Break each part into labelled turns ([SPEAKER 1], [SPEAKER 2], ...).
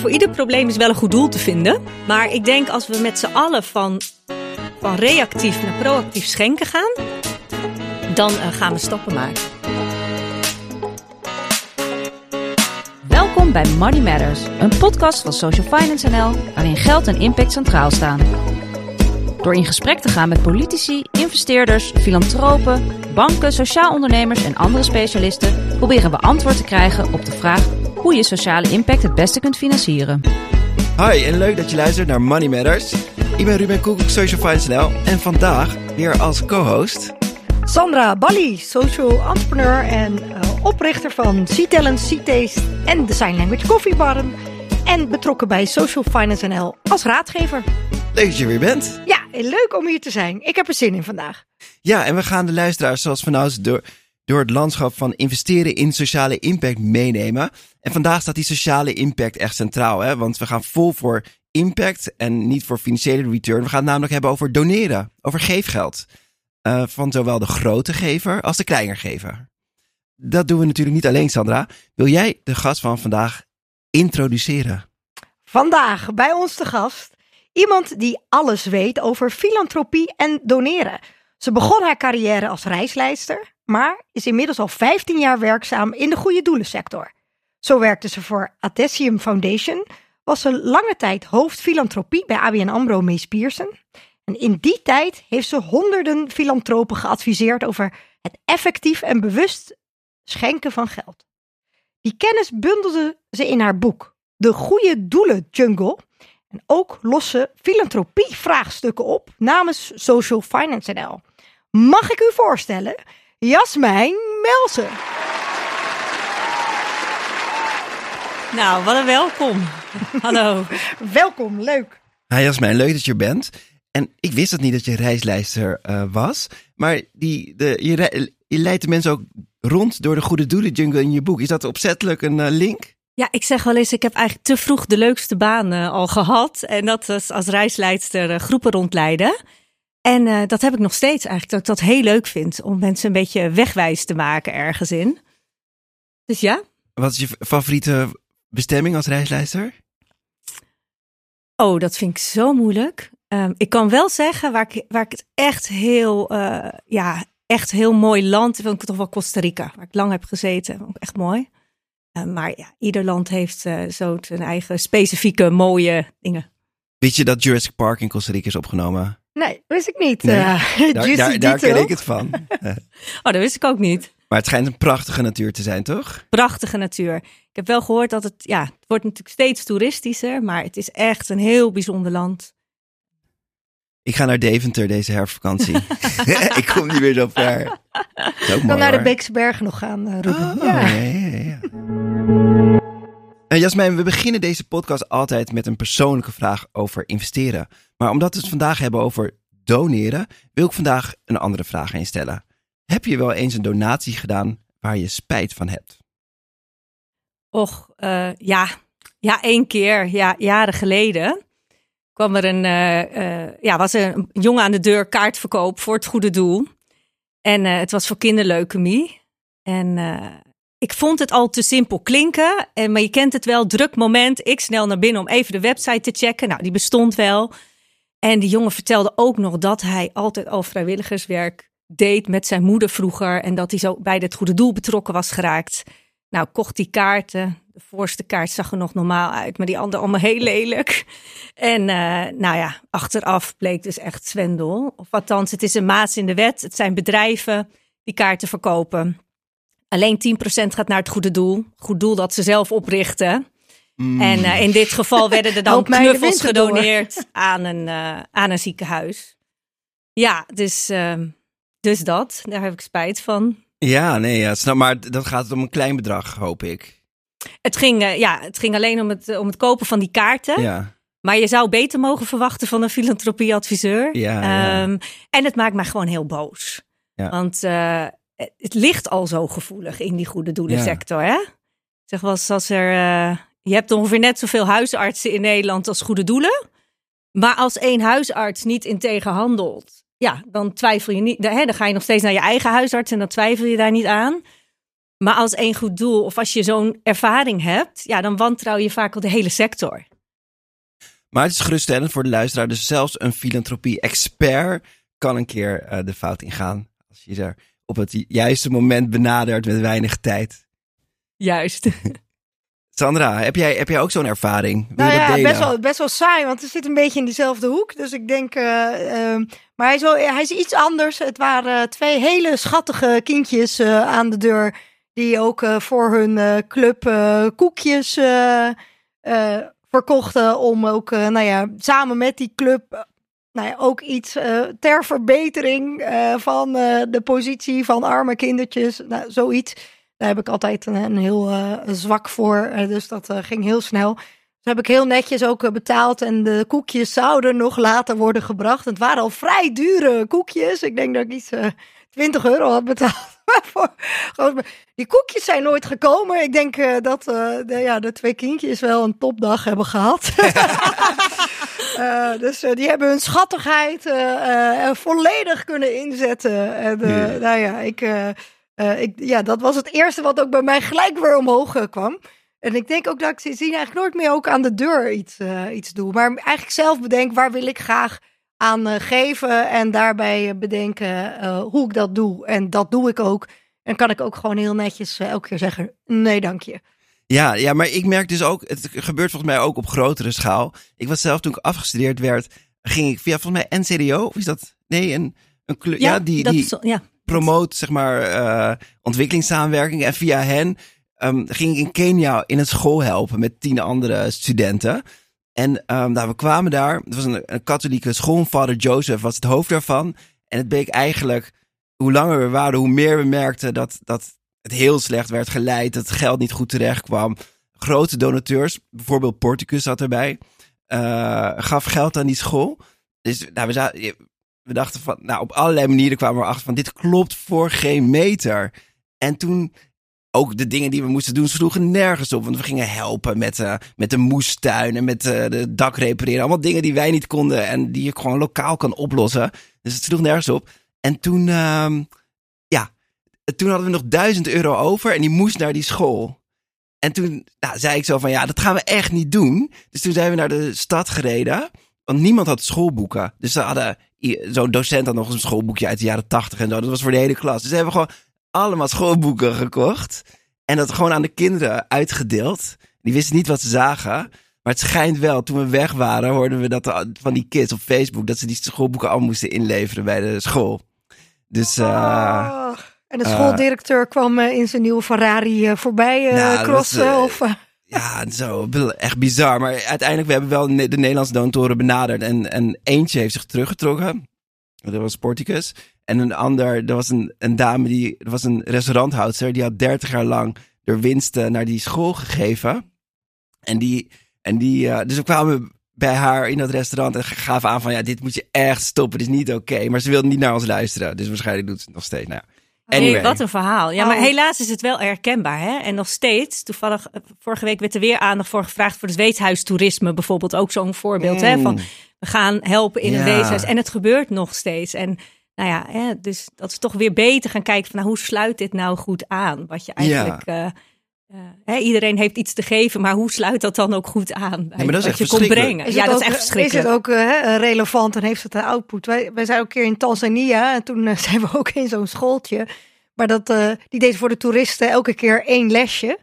[SPEAKER 1] Voor ieder probleem is wel een goed doel te vinden. Maar ik denk als we met z'n allen van, van reactief naar proactief schenken gaan, dan uh, gaan we stappen maken.
[SPEAKER 2] Welkom bij Money Matters, een podcast van Social Finance NL, waarin geld en impact centraal staan. Door in gesprek te gaan met politici, investeerders, filantropen, banken, sociaal ondernemers en andere specialisten, proberen we antwoord te krijgen op de vraag hoe je sociale impact het beste kunt financieren.
[SPEAKER 3] Hi en leuk dat je luistert naar Money Matters. Ik ben Ruben Koek, Social Finance NL en vandaag weer als co-host...
[SPEAKER 4] Sandra Bali, social entrepreneur en uh, oprichter van C-Talent, C-Taste en Design Language Coffee Barn. En betrokken bij Social Finance NL als raadgever.
[SPEAKER 3] Leuk dat je weer bent.
[SPEAKER 4] Leuk om hier te zijn. Ik heb er zin in vandaag.
[SPEAKER 3] Ja, en we gaan de luisteraars zoals vanouds door, door het landschap van investeren in sociale impact meenemen. En vandaag staat die sociale impact echt centraal, hè? want we gaan vol voor impact en niet voor financiële return. We gaan het namelijk hebben over doneren, over geefgeld. Uh, van zowel de grote gever als de kleine gever. Dat doen we natuurlijk niet alleen, Sandra. Wil jij de gast van vandaag introduceren?
[SPEAKER 4] Vandaag bij ons de gast iemand die alles weet over filantropie en doneren. Ze begon haar carrière als reisleister, maar is inmiddels al 15 jaar werkzaam in de goede doelensector. Zo werkte ze voor Adessium Foundation, was ze lange tijd hoofd filantropie bij ABN AMRO Mees Pierson. En in die tijd heeft ze honderden filantropen geadviseerd over het effectief en bewust schenken van geld. Die kennis bundelde ze in haar boek De Goede Doelen Jungle. En ook losse filantropie-vraagstukken op namens Social Finance NL. Mag ik u voorstellen? Jasmijn Melsen.
[SPEAKER 1] Nou, wat een welkom. Hallo.
[SPEAKER 4] welkom, leuk.
[SPEAKER 3] Hi Jasmijn, leuk dat je er bent. En ik wist het niet dat je reislijster uh, was. Maar die, de, je, je leidt de mensen ook rond door de goede doelen jungle in je boek. Is dat opzettelijk een uh, link?
[SPEAKER 1] Ja, ik zeg wel eens, ik heb eigenlijk te vroeg de leukste baan uh, al gehad. En dat was als reisleidster groepen rondleiden. En dat heb ik nog steeds eigenlijk, dat ik dat heel leuk vind. Om mensen een beetje wegwijs te maken ergens in. Dus ja.
[SPEAKER 3] Wat is je favoriete bestemming als reisleider?
[SPEAKER 1] Oh, dat vind ik zo moeilijk. Um, ik kan wel zeggen waar ik, waar ik het echt heel, ja, echt heel mooi land vind ik toch wel Costa Rica, waar ik lang heb gezeten. Ook echt mooi. Uh, maar ja, ieder land heeft uh, zo zijn eigen specifieke mooie dingen.
[SPEAKER 3] Weet je dat Jurassic Park in Costa Rica is opgenomen?
[SPEAKER 4] Nee, wist ik niet.
[SPEAKER 3] Nee. daar, daar, daar ken ik het van.
[SPEAKER 1] oh, dat wist ik ook niet.
[SPEAKER 3] Maar het schijnt een prachtige natuur te zijn, toch?
[SPEAKER 1] Prachtige natuur. Ik heb wel gehoord dat het, ja, het wordt natuurlijk steeds toeristischer, maar het is echt een heel bijzonder land.
[SPEAKER 3] Ik ga naar Deventer deze herfstvakantie. ik kom niet weer zo ver.
[SPEAKER 4] Ik kan naar de Beekse Bergen nog gaan, uh, Ruben.
[SPEAKER 3] Oh, ja. Ja, ja, ja. Uh, Jasmijn, we beginnen deze podcast altijd met een persoonlijke vraag over investeren. Maar omdat we het vandaag hebben over doneren, wil ik vandaag een andere vraag aan je stellen. Heb je wel eens een donatie gedaan waar je spijt van hebt?
[SPEAKER 1] Och, uh, ja. Ja, één keer. Ja, jaren geleden kwam er een, uh, uh, ja, was een jongen aan de deur kaartverkoop voor het goede doel. En het was voor kinderleukemie. En ik vond het al te simpel klinken. En, maar je kent het wel, druk moment. Ik snel naar binnen om even de website te checken. Nou, die bestond wel. En die jongen vertelde ook nog dat hij altijd al vrijwilligerswerk deed met zijn moeder vroeger. En dat hij zo bij het goede doel betrokken was geraakt. Nou, kocht die kaarten. De voorste kaart zag er nog normaal uit, maar die andere allemaal heel lelijk. En uh, nou ja, achteraf bleek dus echt zwendel. Of althans, het is een maat in de wet. Het zijn bedrijven die kaarten verkopen. Alleen 10% gaat naar het goede doel. Goed doel dat ze zelf oprichten. Mm. En uh, in dit geval werden er dan knuffels gedoneerd aan een, uh, aan een ziekenhuis. Ja, dus, dus dat. Daar heb ik spijt van.
[SPEAKER 3] Ja, nee, ja, snap, maar dat gaat om een klein bedrag, hoop ik.
[SPEAKER 1] Het ging, uh, ja, het ging alleen om het, om het kopen van die kaarten.
[SPEAKER 3] Ja.
[SPEAKER 1] Maar je zou beter mogen verwachten van een filantropieadviseur.
[SPEAKER 3] Ja, ja.
[SPEAKER 1] Um, en het maakt mij gewoon heel boos.
[SPEAKER 3] Ja.
[SPEAKER 1] Want uh, het ligt al zo gevoelig in die goede doelensector. Hè? Zeg wel, als er. Uh, je hebt ongeveer net zoveel huisartsen in Nederland als goede doelen. Maar als één huisarts niet integer handelt, ja, dan twijfel je niet. Hè, dan ga je nog steeds naar je eigen huisarts en dan twijfel je daar niet aan. Maar als één goed doel of als je zo'n ervaring hebt, ja, dan wantrouw je vaak al de hele sector.
[SPEAKER 3] Maar het is geruststellend voor de luisteraar. Dus zelfs een filantropie-expert kan een keer uh, de fout ingaan. Als je er op het juiste moment benadert met weinig tijd.
[SPEAKER 1] Juist.
[SPEAKER 3] Sandra, heb jij, heb jij ook zo'n ervaring?
[SPEAKER 4] Wil nou ja, best wel, best wel saai, want het zit een beetje in diezelfde hoek. Dus ik denk, uh, uh, maar hij is, wel, hij is iets anders. Het waren twee hele schattige kindjes uh, aan de deur, die ook voor hun club koekjes verkochten. Om ook, nou ja, samen met die club nou ja, ook iets ter verbetering van de positie van arme kindertjes. Nou, zoiets. Daar heb ik altijd een, een heel zwak voor. dus dat ging heel snel. Dus heb ik heel netjes ook betaald. En de koekjes zouden nog later worden gebracht. Het waren al vrij dure koekjes. Ik denk dat ik iets 20 euro had betaald. die koekjes zijn nooit gekomen. Ik denk dat de, ja, de twee kindjes wel een topdag hebben gehad. Uh, dus uh, die hebben hun schattigheid uh, volledig kunnen inzetten. En nou ja, ik, ik, ja, dat was het eerste wat ook bij mij gelijk weer omhoog kwam. En ik denk ook dat ik sindsdien eigenlijk nooit meer ook aan de deur iets, iets doe. Maar eigenlijk zelf bedenk waar wil ik graag aan geven. En daarbij bedenken hoe ik dat doe. En dat doe ik ook. En kan ik ook gewoon heel netjes elke keer zeggen: nee, dank je.
[SPEAKER 3] Ja, ja, maar ik merk dus ook, het gebeurt volgens mij ook op grotere schaal. Ik was zelf toen ik afgestudeerd werd, ging ik via volgens mij NCDO, of is dat? Nee, een, een club, ja, ja, die, die ja. Promoot zeg maar uh, ontwikkelingssamenwerking. En via hen um, ging ik in Kenia in een school helpen met tien andere studenten. En um, we kwamen daar, het was een, een katholieke school, vader Joseph was het hoofd daarvan. En het bleek eigenlijk, hoe langer we waren, hoe meer we merkten dat, dat het heel slecht werd geleid, dat het geld niet goed terecht kwam. Grote donateurs, bijvoorbeeld Porticus zat erbij, uh, gaf geld aan die school. Dus nou, we, we dachten van, nou, op allerlei manieren kwamen we achter van, dit klopt voor geen meter. En toen ook de dingen die we moesten doen sloegen nergens op. Want we gingen helpen met, uh, met de moestuin en met uh, de dak repareren. Allemaal dingen die wij niet konden en die je gewoon lokaal kan oplossen. Dus het sloeg nergens op. En toen, uh, toen hadden we nog duizend euro over en die moest naar die school. En toen nou, zei ik zo van, ja, dat gaan we echt niet doen. Dus toen zijn we naar de stad gereden. Want niemand had schoolboeken. Dus ze hadden, zo'n docent had nog een schoolboekje uit de jaren tachtig en zo. Dat was voor de hele klas. Dus ze hebben gewoon allemaal schoolboeken gekocht. En dat gewoon aan de kinderen uitgedeeld. Die wisten niet wat ze zagen. Maar het schijnt wel, toen we weg waren, hoorden we dat van die kids op Facebook, dat ze die schoolboeken al moesten inleveren bij de school. Dus, uh,
[SPEAKER 4] en de schooldirecteur kwam eh, in zijn nieuwe Ferrari eh, voorbij uh, nou, crossen? of,
[SPEAKER 3] Ja, zo, echt bizar. Maar uiteindelijk, we hebben wel de Nederlandse donatoren benaderd. En, en eentje heeft zich teruggetrokken. Dat was Sporticus. En een ander, er was een, een dame, die, er was een restauranthoudster. Die had 30 jaar lang de winsten naar die school gegeven. En die, en die dus we kwamen bij haar in dat restaurant en gaven aan van... Ja, dit moet je echt stoppen, dit is niet oké. Maar ze wilde niet naar ons luisteren. Dus waarschijnlijk doet ze het nog steeds. Nou ja.
[SPEAKER 1] Anyway. wat een verhaal. Ja, maar oh. helaas is het wel herkenbaar. Hè? En nog steeds, toevallig, eh, vorige week werd er weer aandacht voor gevraagd voor het weeshuistoerisme. Bijvoorbeeld ook zo'n voorbeeld. Hè? Van, mm. we gaan helpen in een weeshuis. En het gebeurt nog steeds. En nou ja, hè, dus dat is toch weer beter gaan kijken van nou, hoe sluit dit nou goed aan? Wat je eigenlijk... Ja. Uh, uh, hè, iedereen heeft iets te geven, maar hoe sluit dat dan ook goed aan bij ja, wat je komt brengen?
[SPEAKER 4] ja, dat is echt verschrikkelijk. Is het ook uh, relevant en heeft het een output? Wij, wij zijn ook een keer in Tanzania en toen uh, zijn we ook in zo'n schooltje. Maar dat, die deed voor de toeristen elke keer één lesje.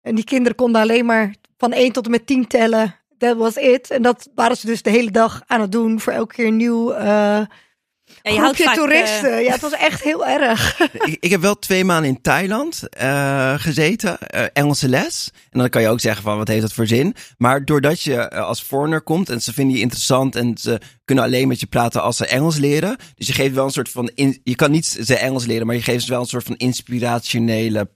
[SPEAKER 4] En die kinderen konden alleen maar van 1 tot en met 10 tellen. Dat was it. En dat waren ze dus de hele dag aan het doen voor elke keer nieuw ja, je groepje vaak, toeristen. Uh... Ja, het was echt heel erg.
[SPEAKER 3] ik, ik, heb wel twee maanden in Thailand uh, gezeten, uh, Engelse les. En dan kan je ook zeggen van wat heeft dat voor zin. Maar doordat je als foreigner komt en ze vinden je interessant en ze kunnen alleen met je praten als ze Engels leren. Dus je geeft wel een soort van, in, je kan niet ze Engels leren, maar je geeft ze wel een soort van inspirationele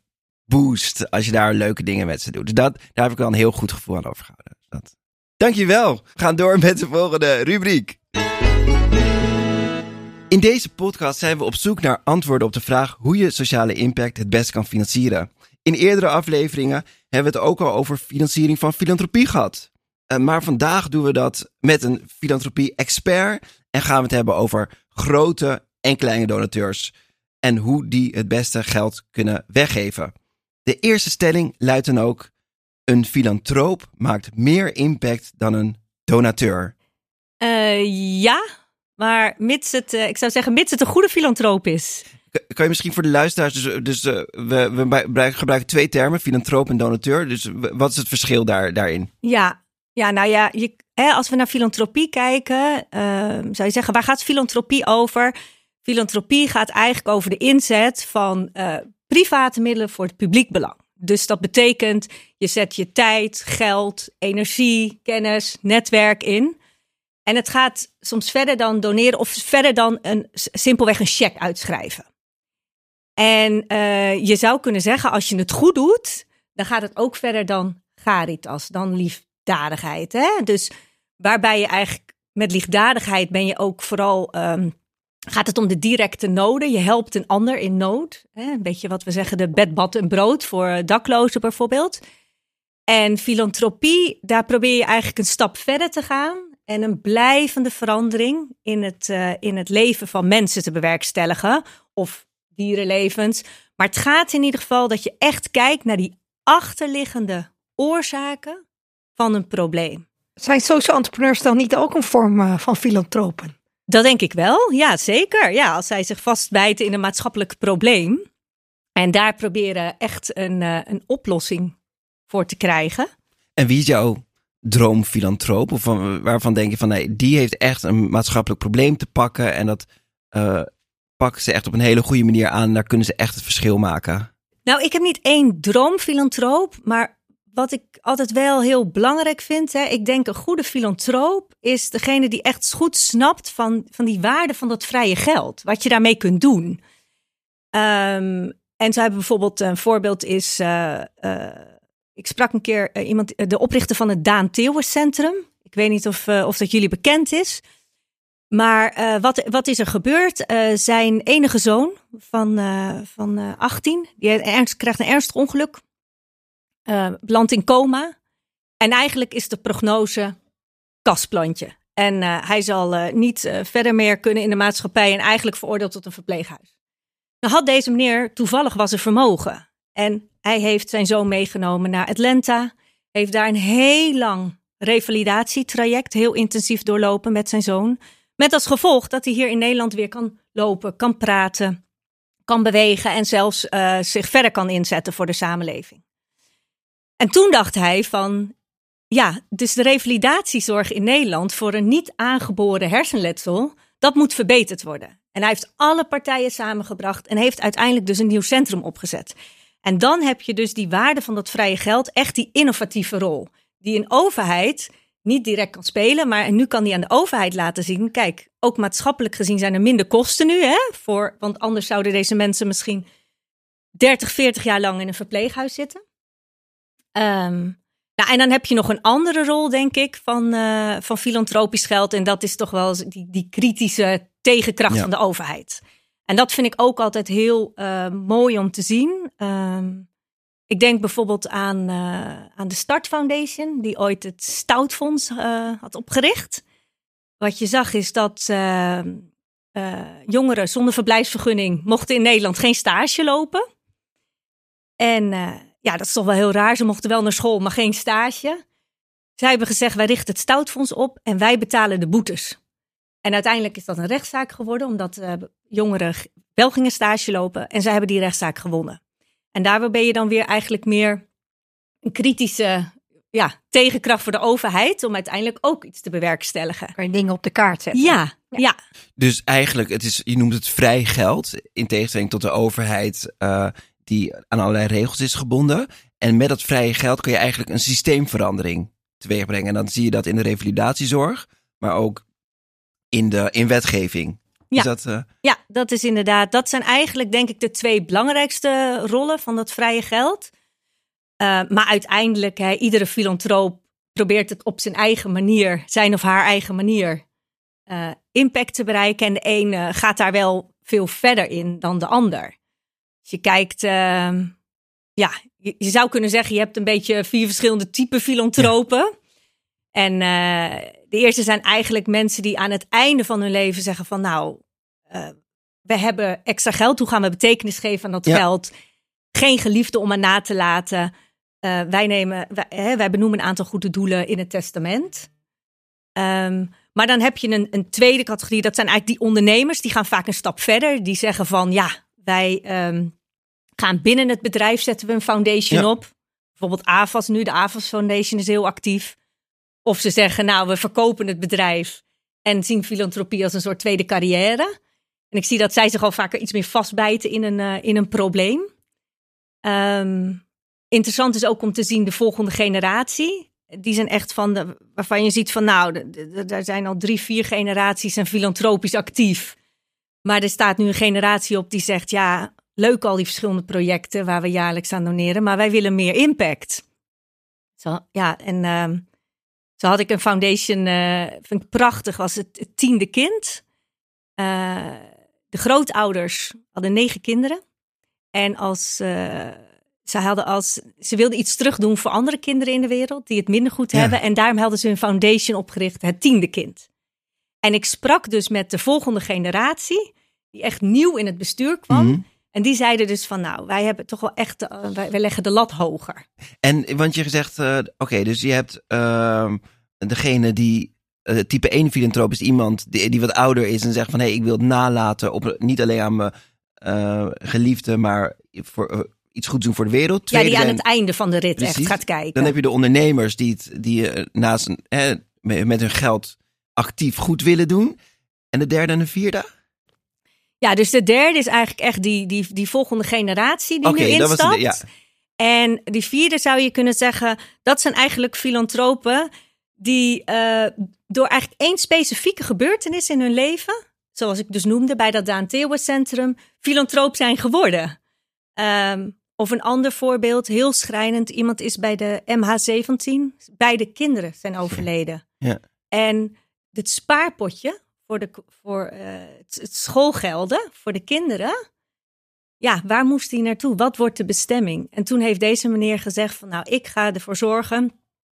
[SPEAKER 3] boost als je daar leuke dingen met ze doet. Dus dat, daar heb ik wel een heel goed gevoel aan overgehouden. Dat. Dankjewel. We gaan door met de volgende rubriek. In deze podcast zijn we op zoek naar antwoorden op de vraag hoe je sociale impact het best kan financieren. In eerdere afleveringen hebben we het ook al over financiering van filantropie gehad. Eh, maar vandaag doen we dat met een filantropie-expert en gaan we het hebben over grote en kleine donateurs en hoe die het beste geld kunnen weggeven. De eerste stelling luidt dan ook: een filantroop maakt meer impact dan een donateur.
[SPEAKER 1] Uh, ja, maar mits het, uh, ik zou zeggen, mits het een goede filantroop is.
[SPEAKER 3] Kan je misschien voor de luisteraars, dus, dus uh, we, we gebruiken twee termen, filantroop en donateur. Dus wat is het verschil daar, daarin?
[SPEAKER 1] Ja, ja nou ja, je, hè, als we naar filantropie kijken, ehm, zou je zeggen, waar gaat filantropie over? Filantropie gaat eigenlijk over de inzet van private middelen voor het publiek belang. Dus dat betekent, je zet je tijd, geld, energie, kennis, netwerk in. En het gaat soms verder dan doneren of verder dan een, simpelweg een cheque uitschrijven. En uh, je zou kunnen zeggen, als je het goed doet, dan gaat het ook verder dan caritas, dan liefdadigheid. Hè? Dus waarbij je eigenlijk met liefdadigheid ben je ook vooral um, gaat het om de directe noden. Je helpt een ander in nood. Een beetje wat we zeggen, de bed, bad en brood voor daklozen bijvoorbeeld. En filantropie, daar probeer je eigenlijk een stap verder te gaan en een blijvende verandering in het, uh, in het leven van mensen te bewerkstelligen of dierenlevens. Maar het gaat in ieder geval dat je echt kijkt naar die achterliggende oorzaken van een probleem.
[SPEAKER 4] Zijn social entrepreneurs dan niet ook een vorm uh, van filantropen?
[SPEAKER 1] Dat denk ik wel, ja zeker. Ja, als zij zich vastbijten in een maatschappelijk probleem en daar proberen echt een, uh, een oplossing voor te krijgen.
[SPEAKER 3] En wie is jouw droomfilantroop? Of van, waarvan denk je van nee, die heeft echt een maatschappelijk probleem te pakken en dat uh, pakken ze echt op een hele goede manier aan. Daar kunnen ze echt het verschil maken.
[SPEAKER 1] Nou, ik heb niet één droomfilantroop, maar wat ik altijd wel heel belangrijk vind, hè, ik denk een goede filantroop is degene die echt goed snapt van, van die waarde van dat vrije geld. Wat je daarmee kunt doen. Um, en zo hebben bijvoorbeeld een voorbeeld is, uh, uh, ik sprak een keer uh, iemand, de oprichter van het Daan Theeuwers Centrum. Ik weet niet of, of dat jullie bekend is. Maar wat, wat is er gebeurd? zijn enige zoon van, van 18, die ernst, krijgt een ernstig ongeluk belandt in coma. En eigenlijk is de prognose kastplantje. En hij zal niet verder meer kunnen in de maatschappij en eigenlijk veroordeeld tot een verpleeghuis. Dan had deze meneer toevallig was er vermogen. En hij heeft zijn zoon meegenomen naar Atlanta. Heeft daar een heel lang revalidatietraject, heel intensief doorlopen met zijn zoon. Met als gevolg dat hij hier in Nederland weer kan lopen, kan praten, kan bewegen en zelfs zich verder kan inzetten voor de samenleving. En toen dacht hij van, ja, dus de revalidatiezorg in Nederland voor een niet aangeboren hersenletsel, dat moet verbeterd worden. En hij heeft alle partijen samengebracht en heeft uiteindelijk dus een nieuw centrum opgezet. En dan heb je dus die waarde van dat vrije geld, echt die innovatieve rol, die een overheid niet direct kan spelen, maar nu kan die aan de overheid laten zien, kijk, ook maatschappelijk gezien zijn er minder kosten nu, hè, voor, want anders zouden deze mensen misschien 30, 40 jaar lang in een verpleeghuis zitten. Um, nou, en dan heb je nog een andere rol, denk ik, van, uh, van filantropisch geld. En dat is toch wel die, die kritische tegenkracht van de overheid. En dat vind ik ook altijd heel uh, mooi om te zien. Um, ik denk bijvoorbeeld aan, uh, aan de Start Foundation, die ooit het Stoutfonds had opgericht. Wat je zag is dat ehm, jongeren zonder verblijfsvergunning mochten in Nederland geen stage lopen. En ja, dat is toch wel heel raar. Ze mochten wel naar school, maar geen stage. Zij hebben gezegd, wij richten het stoutfonds op en wij betalen de boetes. En uiteindelijk is dat een rechtszaak geworden, omdat uh, jongeren wel gingen stage lopen en zij hebben die rechtszaak gewonnen. En daar ben je dan weer eigenlijk meer een kritische ja, tegenkracht voor de overheid om uiteindelijk ook iets te bewerkstelligen.
[SPEAKER 4] Kan je dingen op de kaart zetten.
[SPEAKER 1] Ja, ja.
[SPEAKER 3] Dus eigenlijk, het is, je noemt het vrij geld, in tegenstelling tot de overheid uh, die aan allerlei regels is gebonden. En met dat vrije geld kun je eigenlijk een systeemverandering teweegbrengen. En dan zie je dat in de revalidatiezorg, maar ook in de in wetgeving.
[SPEAKER 1] Ja. dat, uh... ja, dat is inderdaad. Dat zijn eigenlijk, denk ik, de twee belangrijkste rollen van dat vrije geld. Uh, maar uiteindelijk, hè, iedere filantroop probeert het op zijn eigen manier, zijn of haar eigen manier, uh, impact te bereiken. En de een gaat daar wel veel verder in dan de ander. Als je kijkt, uh, ja, je, je, zou kunnen zeggen, je hebt een beetje vier verschillende typen filantropen. En de eerste zijn eigenlijk mensen die aan het einde van hun leven zeggen van nou, uh, we hebben extra geld, hoe gaan we betekenis geven aan dat geld? geen geliefde om aan na te laten. Uh, wij, nemen, wij, hè, wij benoemen een aantal goede doelen in het testament. Um, maar dan heb je een, een, tweede categorie, dat zijn eigenlijk die ondernemers, die gaan vaak een stap verder. Die zeggen van ja, wij um, gaan binnen het bedrijf zetten we een foundation ja. op. Bijvoorbeeld AFAS nu, de AFAS Foundation is heel actief. Of ze zeggen nou, we verkopen het bedrijf en zien filantropie als een soort tweede carrière. En ik zie dat zij zich al vaker iets meer vastbijten in een, uh, in een probleem. Um, interessant is ook om te zien de volgende generatie. Die zijn echt van de, waarvan je ziet van nou, er zijn al drie, vier generaties en filantropisch actief. Maar er staat nu een generatie op die zegt ja, leuk al die verschillende projecten waar we jaarlijks aan doneren, maar wij willen meer impact. Zo, ja, en uh, zo had ik een foundation, uh, vind ik prachtig, was het, het tiende kind. Uh, de grootouders hadden negen kinderen. En als uh, ze hadden als ze wilden iets terugdoen voor andere kinderen in de wereld die het minder goed ja. hebben. En daarom hadden ze een foundation opgericht, het tiende kind. En ik sprak dus met de volgende generatie, die echt nieuw in het bestuur kwam. Mm -hmm. En die zeiden dus van, nou, wij hebben toch wel echt, uh, wij, wij, leggen de lat hoger.
[SPEAKER 3] En want je zegt, uh, oké, okay, dus je hebt uh, degene die uh, type 1 filantroop is iemand die, die wat ouder is en zegt van, hé, hey, ik wil het nalaten op niet alleen aan mijn geliefde, maar voor iets goeds doen voor de wereld.
[SPEAKER 1] Tweede ja, die aan zijn, het einde van de rit precies, echt gaat kijken.
[SPEAKER 3] Dan heb je de ondernemers die, het, die naast hè, met hun geld actief goed willen doen. En de derde en de vierde?
[SPEAKER 1] Ja, dus de derde is eigenlijk echt die, die, die volgende generatie die okay, nu instapt. Dat was de, ja. En die vierde zou je kunnen zeggen, dat zijn eigenlijk filantropen die uh, door eigenlijk één specifieke gebeurtenis in hun leven, zoals ik dus noemde bij dat Daan Theeuwen Centrum, filantroop zijn geworden. Um, of een ander voorbeeld, heel schrijnend. Iemand is bij de MH17. Beide kinderen zijn overleden.
[SPEAKER 3] Ja.
[SPEAKER 1] En het spaarpotje voor, de, voor uh, het schoolgelden voor de kinderen. Ja, waar moest hij naartoe? Wat wordt de bestemming? En toen heeft deze meneer gezegd van nou, ik ga ervoor zorgen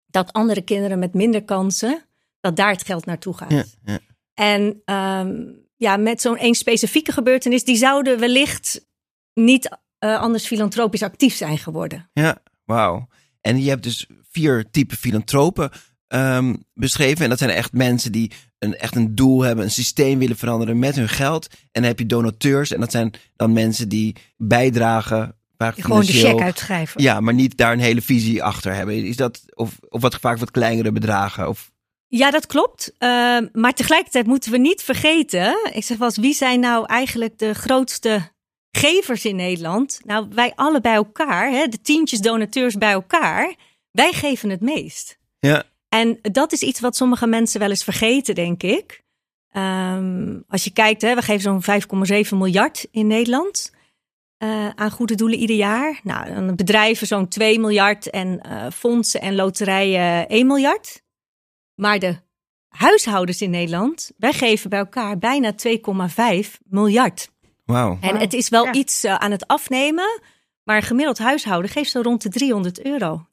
[SPEAKER 1] dat andere kinderen met minder kansen, dat daar het geld naartoe gaat.
[SPEAKER 3] Ja, ja.
[SPEAKER 1] En um, ja, met zo'n één specifieke gebeurtenis, die zouden wellicht niet uh, anders filantropisch actief zijn geworden.
[SPEAKER 3] Ja, wauw. En je hebt dus vier typen filantropen um, beschreven. En dat zijn echt mensen die een, echt een doel hebben, een systeem willen veranderen met hun geld. En dan heb je donateurs. En dat zijn dan mensen die bijdragen.
[SPEAKER 4] Gewoon de check uitschrijven.
[SPEAKER 3] Ja, maar niet daar een hele visie achter hebben. Is dat, of, of wat vaak wat kleinere bedragen? Of...
[SPEAKER 1] Ja, dat klopt. Uh, maar tegelijkertijd moeten we niet vergeten. Ik zeg wel eens, wie zijn nou eigenlijk de grootste gevers in Nederland, nou wij alle bij elkaar, hè, de tientjes donateurs bij elkaar, wij geven het meest.
[SPEAKER 3] Ja.
[SPEAKER 1] En dat is iets wat sommige mensen wel eens vergeten, denk ik. Um, als je kijkt, hè, we geven zo'n 5,7 miljard in Nederland uh, aan goede doelen ieder jaar. Nou, dan bedrijven zo'n 2 miljard en uh, fondsen en loterijen 1 miljard. Maar de huishoudens in Nederland, wij geven bij elkaar bijna 2,5 miljard.
[SPEAKER 3] Wow.
[SPEAKER 1] En het is wel ja. iets uh, aan het afnemen. Maar een gemiddeld huishouden geeft zo rond de 300 euro. 80%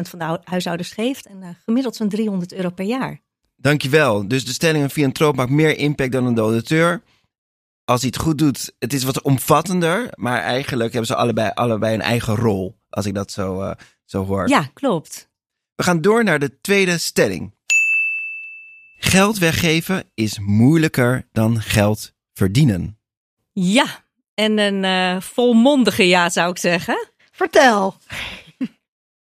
[SPEAKER 1] van de huishoudens geeft en uh, gemiddeld zo'n 300 euro per jaar.
[SPEAKER 3] Dankjewel. Dus de stelling een filantroop maakt meer impact dan een donateur. Als hij het goed doet, het is wat omvattender. Maar eigenlijk hebben ze allebei, allebei een eigen rol. Als ik dat zo, uh, zo hoor.
[SPEAKER 1] Ja, klopt.
[SPEAKER 3] We gaan door naar de tweede stelling. Geld weggeven is moeilijker dan geld verdienen.
[SPEAKER 1] Ja, en een uh, volmondige ja zou ik zeggen.
[SPEAKER 4] Vertel.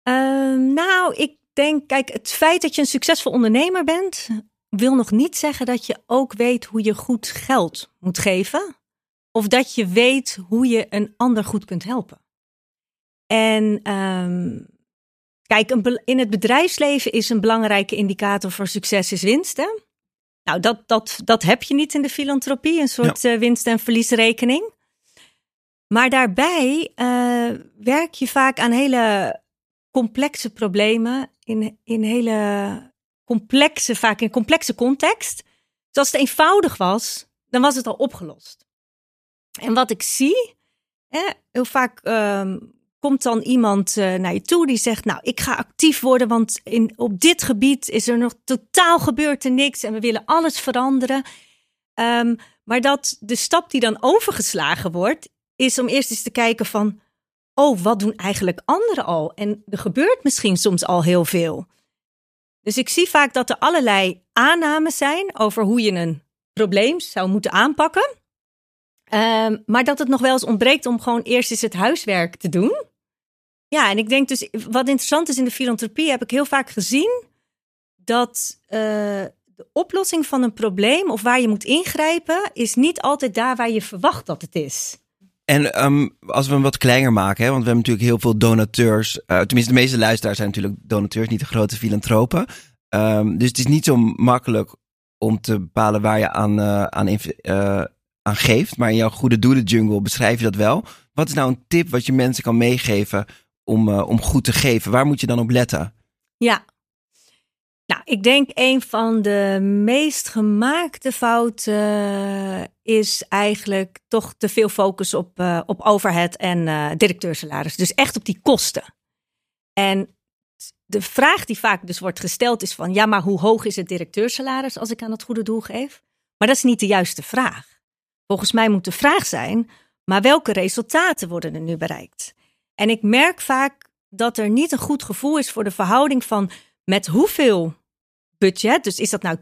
[SPEAKER 1] uh, nou, ik denk, kijk, het feit dat je een succesvol ondernemer bent, wil nog niet zeggen dat je ook weet hoe je goed geld moet geven. Of dat je weet hoe je een ander goed kunt helpen. En um, kijk, een, in het bedrijfsleven is een belangrijke indicator voor succes is winst. Hè? Nou, dat, dat, dat heb je niet in de filantropie, een soort ja. uh, winst- en verliesrekening. Maar daarbij uh, werk je vaak aan hele complexe problemen in, in hele complexe, vaak in complexe context. Dus als het eenvoudig was, dan was het al opgelost. En wat ik zie, hè, heel vaak um, komt dan iemand uh, naar je toe die zegt: Nou, ik ga actief worden, want in, op dit gebied is er nog totaal gebeurd er niks en we willen alles veranderen. Um, maar dat de stap die dan overgeslagen wordt, is om eerst eens te kijken van oh, wat doen eigenlijk anderen al? En er gebeurt misschien soms al heel veel. Dus ik zie vaak dat er allerlei aannames zijn over hoe je een probleem zou moeten aanpakken. Ehm, maar dat het nog wel eens ontbreekt om gewoon eerst eens het huiswerk te doen. Ja, en ik denk dus, wat interessant is in de filantropie, heb ik heel vaak gezien dat uh, de oplossing van een probleem of waar je moet ingrijpen, is niet altijd daar waar je verwacht dat het is.
[SPEAKER 3] En um, als we hem wat kleiner maken, hè, want we hebben natuurlijk heel veel donateurs. Uh, tenminste, de meeste luisteraars zijn natuurlijk donateurs, niet de grote filantropen. Um, dus het is niet zo makkelijk om te bepalen waar je aan, uh, aan, uh, aan geeft. Maar in jouw goede doelen jungle beschrijf je dat wel. Wat is nou een tip wat je mensen kan meegeven om, om goed te geven? Waar moet je dan op letten?
[SPEAKER 1] Ja, nou, ik denk een van de meest gemaakte fouten is eigenlijk toch te veel focus op, uh, op overhead en uh, directeursalaris. Dus echt op die kosten. En de vraag die vaak dus wordt gesteld is van, ja, maar hoe hoog is het directeursalaris als ik aan het goede doel geef? Maar dat is niet de juiste vraag. Volgens mij moet de vraag zijn, maar welke resultaten worden er nu bereikt? En ik merk vaak dat er niet een goed gevoel is voor de verhouding van met hoeveel budget, dus is dat nou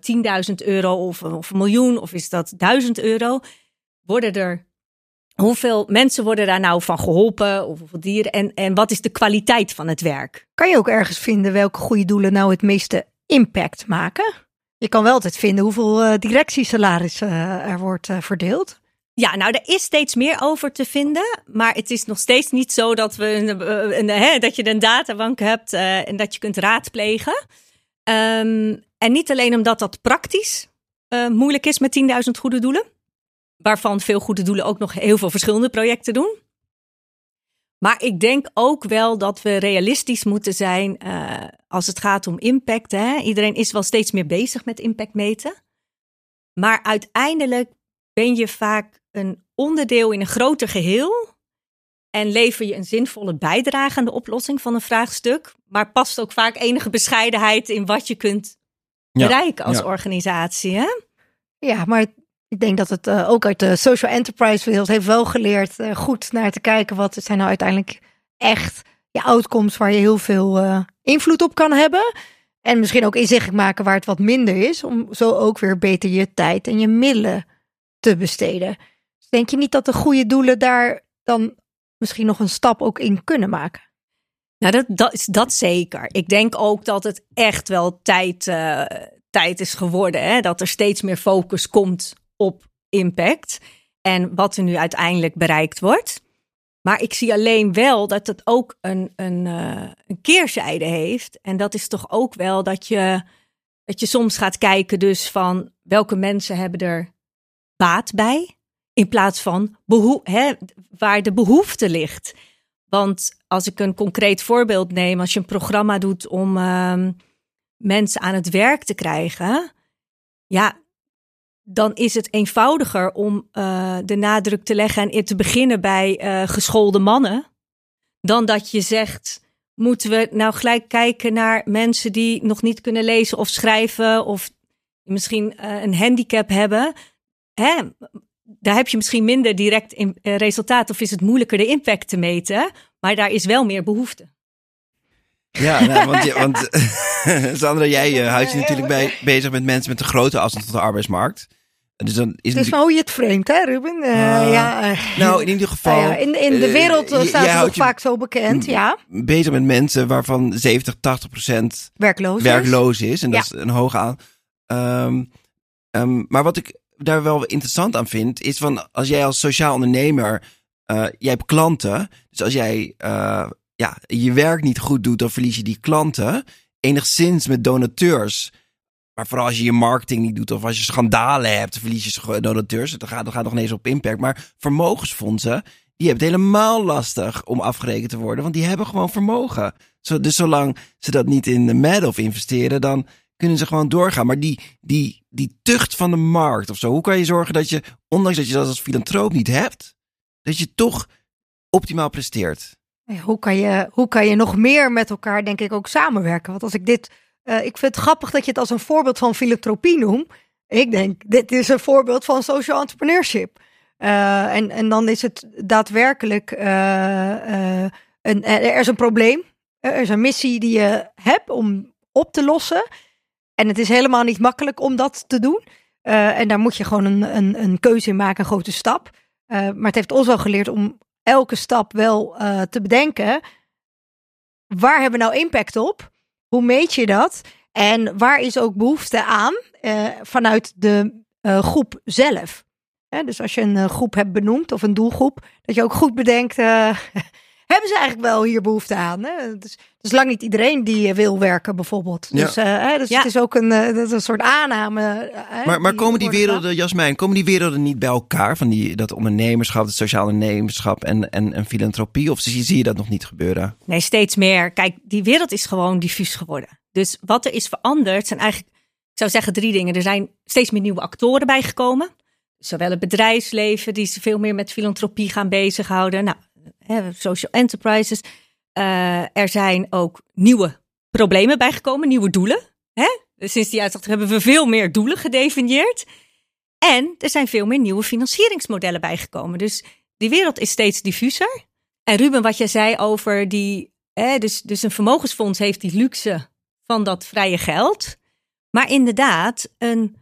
[SPEAKER 1] 10.000 euro of, of een miljoen of is dat 1000 euro, worden er Hoeveel mensen worden daar nou van geholpen? Of hoeveel dieren? En, en wat is de kwaliteit van het werk?
[SPEAKER 4] Kan je ook ergens vinden welke goede doelen nou het meeste impact maken? Je kan wel altijd vinden hoeveel uh, directiesalarissen uh, er wordt uh, verdeeld.
[SPEAKER 1] Ja, nou, er is steeds meer over te vinden. Maar het is nog steeds niet zo dat, we een, een, een, dat je een databank hebt en dat je kunt raadplegen. Um, en niet alleen omdat dat praktisch uh, moeilijk is met 10.000 goede doelen, waarvan veel goede doelen ook nog heel veel verschillende projecten doen. Maar ik denk ook wel dat we realistisch moeten zijn uh, als het gaat om impact. Hè? Iedereen is wel steeds meer bezig met impact meten. Maar uiteindelijk ben je vaak een onderdeel in een groter geheel. En lever je een zinvolle bijdrage aan de oplossing van een vraagstuk. Maar past ook vaak enige bescheidenheid in wat je kunt bereiken als organisatie. Hè?
[SPEAKER 4] Ja, maar ik denk dat het uh, ook uit de social enterprise wereld heeft wel geleerd uh, goed naar te kijken wat zijn nou uiteindelijk echt je outcomes waar je heel veel uh, invloed op kan hebben. En misschien ook inzichtelijk maken waar het wat minder is, om zo ook weer beter je tijd en je middelen te besteden. Dus denk je niet dat de goede doelen daar dan misschien nog een stap ook in kunnen maken?
[SPEAKER 1] Nou, dat, dat, dat zeker. Ik denk ook dat het echt wel tijd, uh, tijd is geworden. Hè? Dat er steeds meer focus komt op impact. En wat er nu uiteindelijk bereikt wordt. Maar ik zie alleen wel dat het ook een, een, uh, een keerzijde heeft. En dat is toch ook wel dat je, dat je soms gaat kijken dus van welke mensen hebben er baat bij. In plaats van hè, waar de behoefte ligt. Want als ik een concreet voorbeeld neem, als je een programma doet om uh, mensen aan het werk te krijgen, ja, dan is het eenvoudiger om uh, de nadruk te leggen en te beginnen bij uh, geschoolde mannen, dan dat je zegt, moeten we nou gelijk kijken naar mensen die nog niet kunnen lezen of schrijven of misschien uh, een handicap hebben. Hè? Daar heb je misschien minder direct in, uh, resultaat of is het moeilijker de impact te meten, maar daar is wel meer behoefte.
[SPEAKER 3] Ja, nou, want, je, want Sandra, jij uh, houdt je natuurlijk bij, bezig met mensen met een grote afstand tot de arbeidsmarkt.
[SPEAKER 4] Dus dan is het hoe je het vreemd, hè, Ruben? Uh, ja,
[SPEAKER 3] nou, in ieder geval.
[SPEAKER 4] ja, in, in de wereld staat het nog vaak zo bekend, ja.
[SPEAKER 3] Bezig met mensen waarvan 70, 80 procent
[SPEAKER 4] werkloos,
[SPEAKER 3] werkloos is. En dat is een hoog aan. Um, um, maar wat ik daar wel interessant aan vind, is van als jij als sociaal ondernemer, uh, jij hebt klanten. Dus als jij uh, ja, je werk niet goed doet, dan verlies je die klanten. Enigszins met donateurs. Maar vooral als je je marketing niet doet of als je schandalen hebt, verlies je donateurs. Dat gaat, dat gaat nog ineens op impact. Maar vermogensfondsen, die hebben het helemaal lastig om afgerekend te worden. Want die hebben gewoon vermogen. Dus zolang ze dat niet in de Madoff investeren, dan kunnen ze gewoon doorgaan. Maar die, die, die tucht van de markt of zo, hoe kan je zorgen dat je, ondanks dat je dat als filantroop niet hebt, dat je toch optimaal presteert?
[SPEAKER 4] hoe, kan je, hoe kan je nog meer met elkaar, denk ik, ook samenwerken? Want als ik dit, uh, ik vind het grappig dat je het als een voorbeeld van filantropie noemt. Ik denk, dit is een voorbeeld van social entrepreneurship. Uh, en, en dan is het daadwerkelijk uh, een, er is een probleem. Er is een missie die je hebt om op te lossen. En het is helemaal niet makkelijk om dat te doen. en daar moet je gewoon een, een, een keuze in maken, een grote stap. maar het heeft ons wel geleerd om elke stap wel te bedenken. Waar hebben we nou impact op? Hoe meet je dat? En waar is ook behoefte aan vanuit de groep zelf? dus als je een eh, groep hebt benoemd of een doelgroep, dat je ook goed bedenkt, hebben ze eigenlijk wel hier behoefte aan? Hè? Het, is, het is lang niet iedereen die eh, wil werken bijvoorbeeld. Ja. Dus, uh, dus het is ook een, dat is een soort aanname.
[SPEAKER 3] maar maar komen die werelden, Jasmijn, komen die werelden niet bij elkaar? Van die, dat ondernemerschap, het sociaal ondernemerschap en, en, en filantropie? Of zie, zie je dat nog niet gebeuren?
[SPEAKER 1] Nee, steeds meer. Kijk, die wereld is gewoon diffuus geworden. Dus wat er is veranderd zijn eigenlijk, ik zou zeggen drie dingen. Er zijn steeds meer nieuwe actoren bijgekomen zowel het bedrijfsleven, die veel meer met filantropie gaan bezighouden. Nou, social enterprises. Uh, er zijn ook nieuwe problemen bijgekomen, nieuwe doelen. Hè? Sinds die uitslag hebben we veel meer doelen gedefinieerd. En er zijn veel meer nieuwe financieringsmodellen bijgekomen. Dus die wereld is steeds diffuser. En Ruben, wat jij zei over die. Hè, dus, dus een vermogensfonds heeft die luxe van dat vrije geld. Maar inderdaad, een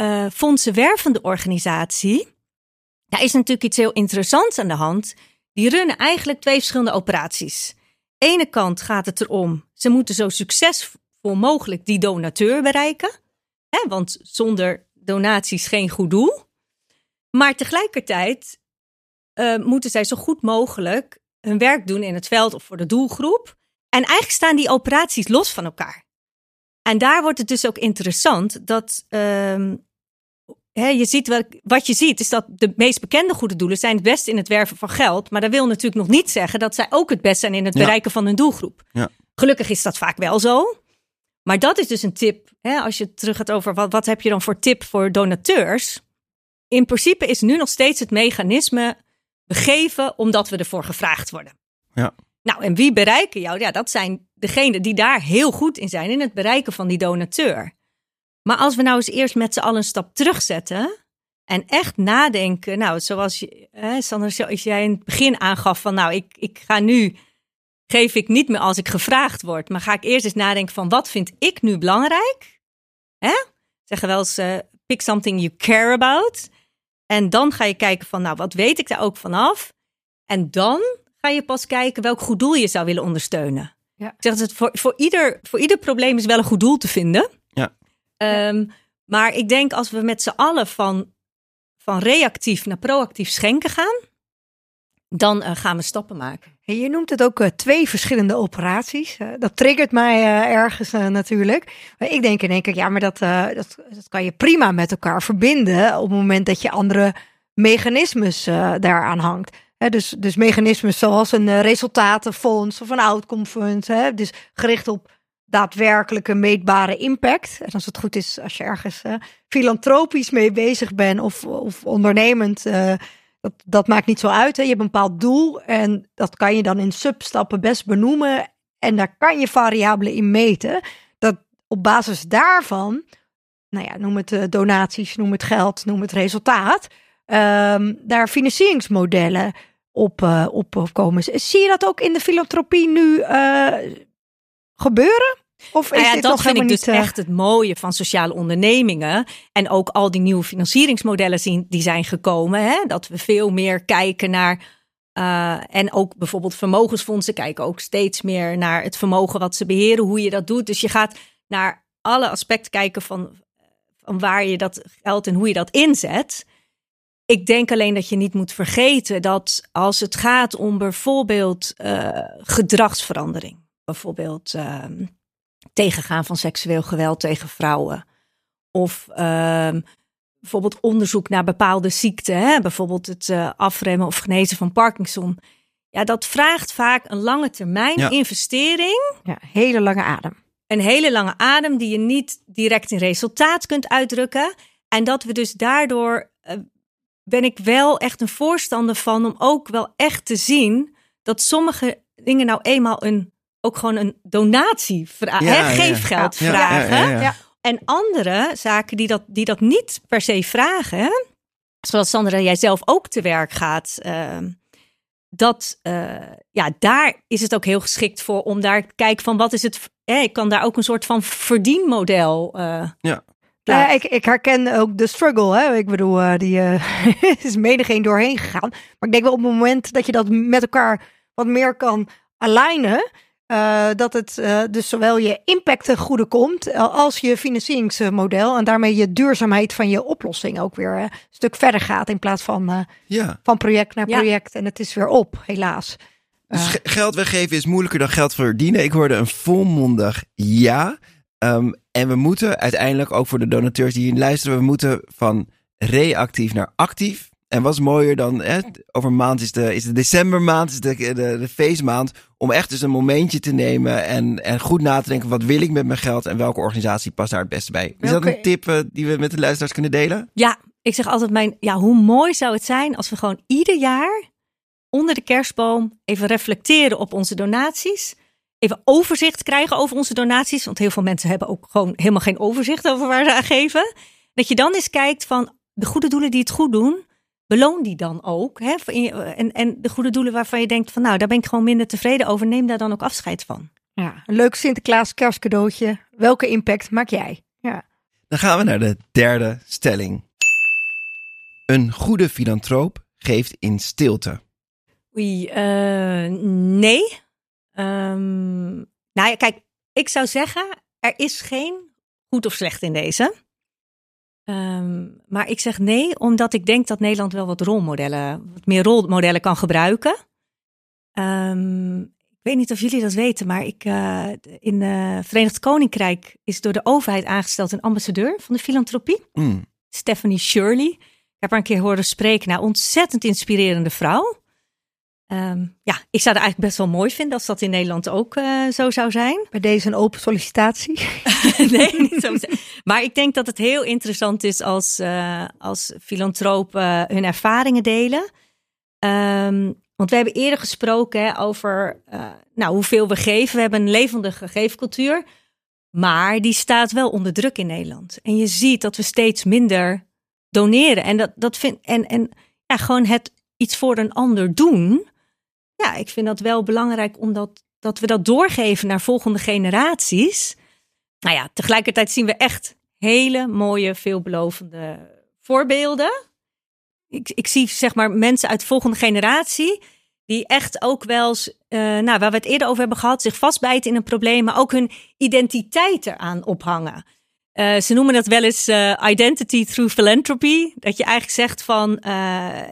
[SPEAKER 1] uh, fondsenwervende organisatie, daar is natuurlijk iets heel interessants aan de hand. Die runnen eigenlijk twee verschillende operaties. Ene kant gaat het erom, ze moeten zo succesvol mogelijk die donateur bereiken. Hè, want zonder donaties geen goed doel. Maar tegelijkertijd uh, moeten zij zo goed mogelijk hun werk doen in het veld of voor de doelgroep. En eigenlijk staan die operaties los van elkaar. En daar wordt het dus ook interessant dat je ziet wat, wat je ziet, is dat de meest bekende goede doelen zijn het beste in het werven van geld. Maar dat wil natuurlijk nog niet zeggen dat zij ook het best zijn in het bereiken van hun doelgroep.
[SPEAKER 3] Ja.
[SPEAKER 1] Gelukkig is dat vaak wel zo. Maar dat is dus een tip. Hè, als je terug gaat over wat, wat heb je dan voor tip voor donateurs. In principe is nu nog steeds het mechanisme geven omdat we ervoor gevraagd worden.
[SPEAKER 3] Ja.
[SPEAKER 1] Nou, en wie bereiken jou? Ja, dat zijn degenen die daar heel goed in zijn, in het bereiken van die donateur. Maar als we nou eens eerst met z'n allen een stap terugzetten en echt nadenken, nou, zoals je, hè, Sander, zoals jij in het begin aangaf van, nou, ik, ik ga nu, geef ik niet meer als ik gevraagd word, maar ga ik eerst eens nadenken van, wat vind ik nu belangrijk? Hè? Zeggen wel eens, uh, pick something you care about. En dan ga je kijken van, nou, wat weet ik daar ook vanaf? En dan ga je pas kijken welk goed doel je zou willen ondersteunen. Ja. Ik zeg het voor, voor, ieder, voor ieder probleem is wel een goed doel te vinden. Um, maar ik denk als we met z'n allen van, van reactief naar proactief schenken gaan, dan uh, gaan we stappen maken.
[SPEAKER 4] Je noemt het ook uh, twee verschillende operaties. Uh, dat triggert mij ergens natuurlijk. Maar ik denk in één keer, ja, maar dat, dat, dat kan je prima met elkaar verbinden op het moment dat je andere mechanismes daaraan hangt. dus, dus mechanismes zoals een resultatenfonds of een outcome fund. Hè, dus gericht op daadwerkelijke meetbare impact. En als het goed is, als je ergens uh, filantropisch mee bezig bent of, of ondernemend, uh, dat, dat maakt niet zo uit. Hè. Je hebt een bepaald doel en dat kan je dan in substappen best benoemen. En daar kan je variabelen in meten. Dat op basis daarvan, nou ja, noem het uh, donaties, noem het geld, noem het resultaat, um, daar financieringsmodellen op, op komen. Zie je dat ook in de filantropie nu gebeuren? Of
[SPEAKER 1] nou
[SPEAKER 4] dit
[SPEAKER 1] dat vind ik dus uh... echt het mooie van sociale ondernemingen. En ook al die nieuwe financieringsmodellen zien, die zijn gekomen. Hè? Dat we veel meer kijken naar. Uh, en ook bijvoorbeeld vermogensfondsen kijken ook steeds meer naar het vermogen wat ze beheren, hoe je dat doet. Dus je gaat naar alle aspecten kijken van, van waar je dat geld en hoe je dat inzet. Ik denk alleen dat je niet moet vergeten dat als het gaat om bijvoorbeeld uh, gedragsverandering, bijvoorbeeld ehm, tegengaan van seksueel geweld tegen vrouwen. Of uh, bijvoorbeeld onderzoek naar bepaalde ziekten, hè? bijvoorbeeld het uh, afremmen of genezen van Parkinson. Ja, dat vraagt vaak een lange termijn ja. investering.
[SPEAKER 4] Ja, hele lange adem.
[SPEAKER 1] Een hele lange adem die je niet direct in resultaat kunt uitdrukken. En dat we dus daardoor uh, ben ik wel echt een voorstander van om ook wel echt te zien dat sommige dingen nou eenmaal een ook gewoon een donatie vragen, ja, geefgeld ja. vragen. En andere zaken die dat, die dat niet per se vragen, zoals Sandra, jij zelf ook te werk gaat. ehm, dat, eh, ja, daar is het ook heel geschikt voor om daar te kijken van wat is het. Hè, ik kan daar ook een soort van verdienmodel. eh
[SPEAKER 3] Ja.
[SPEAKER 4] Ja, ik, ik herken ook de struggle. Hè? Ik bedoel, eh, die eh, is menigeen doorheen gegaan. Maar ik denk wel op het moment dat je dat met elkaar wat meer kan alignen. Eh, dat het eh, dus zowel je impact ten goede komt eh, als je financieringsmodel. En daarmee je duurzaamheid van je oplossing ook weer een stuk verder gaat. In plaats van eh,
[SPEAKER 3] Ja.
[SPEAKER 4] van project naar
[SPEAKER 1] Ja.
[SPEAKER 4] project. En het is weer op, helaas.
[SPEAKER 3] Dus ge- geld weggeven is moeilijker dan geld verdienen. Ik hoorde een volmondig ja. Ehm, en we moeten uiteindelijk, ook voor de donateurs die hier luisteren, we moeten van reactief naar actief. En wat is mooier dan, hè, over een maand is de, is de decembermaand, is de, de, de feestmaand, om echt dus een momentje te nemen en, en goed na te denken, wat wil ik met mijn geld en welke organisatie past daar het beste bij. Is dat een tip eh, die we met de luisteraars kunnen delen?
[SPEAKER 1] Ja, ik zeg altijd mijn, ja, hoe mooi zou het zijn als we gewoon ieder jaar onder de kerstboom even reflecteren op onze donaties. Even overzicht krijgen over onze donaties. Want heel veel mensen hebben ook gewoon helemaal geen overzicht over waar ze aan geven. Dat je dan eens kijkt van de goede doelen die het goed doen. Beloon die dan ook. Hè? En, en de goede doelen waarvan je denkt van nou, daar ben ik gewoon minder tevreden over. Neem daar dan ook afscheid van.
[SPEAKER 4] Ja, een leuk Sinterklaas kerstcadeautje. Welke impact maak jij? Ja.
[SPEAKER 3] Dan gaan we naar de derde stelling. Een goede filantroop geeft in stilte.
[SPEAKER 1] Oei, eh, nee. Ehm, nou ja, kijk, ik zou zeggen, er is geen goed of slecht in deze. Ehm, maar ik zeg nee, omdat ik denk dat Nederland wel wat rolmodellen, wat meer rolmodellen kan gebruiken. Ehm, ik weet niet of jullie dat weten, maar ik, eh, in het Verenigd Koninkrijk is door de overheid aangesteld een ambassadeur van de filantropie.
[SPEAKER 3] Mm.
[SPEAKER 1] Stephanie Shirley. Ik heb haar een keer horen spreken. Nou, ontzettend inspirerende vrouw. Ehm, ja, ik zou het eigenlijk best wel mooi vinden als dat in Nederland ook eh, zo zou zijn.
[SPEAKER 4] Bij deze een open sollicitatie.
[SPEAKER 1] nee, niet zo. Maar ik denk dat het heel interessant is als, eh, als filantropen hun ervaringen delen. Ehm, want we hebben eerder gesproken hè, over eh, nou, hoeveel we geven. We hebben een levendige geefcultuur. Maar die staat wel onder druk in Nederland. En je ziet dat we steeds minder doneren. En dat, dat vind, en, en ja, gewoon het iets voor een ander doen. Ja, ik vind dat wel belangrijk omdat dat we dat doorgeven naar volgende generaties. Nou ja, tegelijkertijd zien we echt hele mooie, veelbelovende voorbeelden. Ik, ik zie zeg maar mensen uit de volgende generatie die echt ook wel, eens, eh, nou, waar we het eerder over hebben gehad, zich vastbijten in een probleem, maar ook hun identiteit eraan ophangen. Eh, ze noemen dat wel eens eh, identity through philanthropy. Dat je eigenlijk zegt van,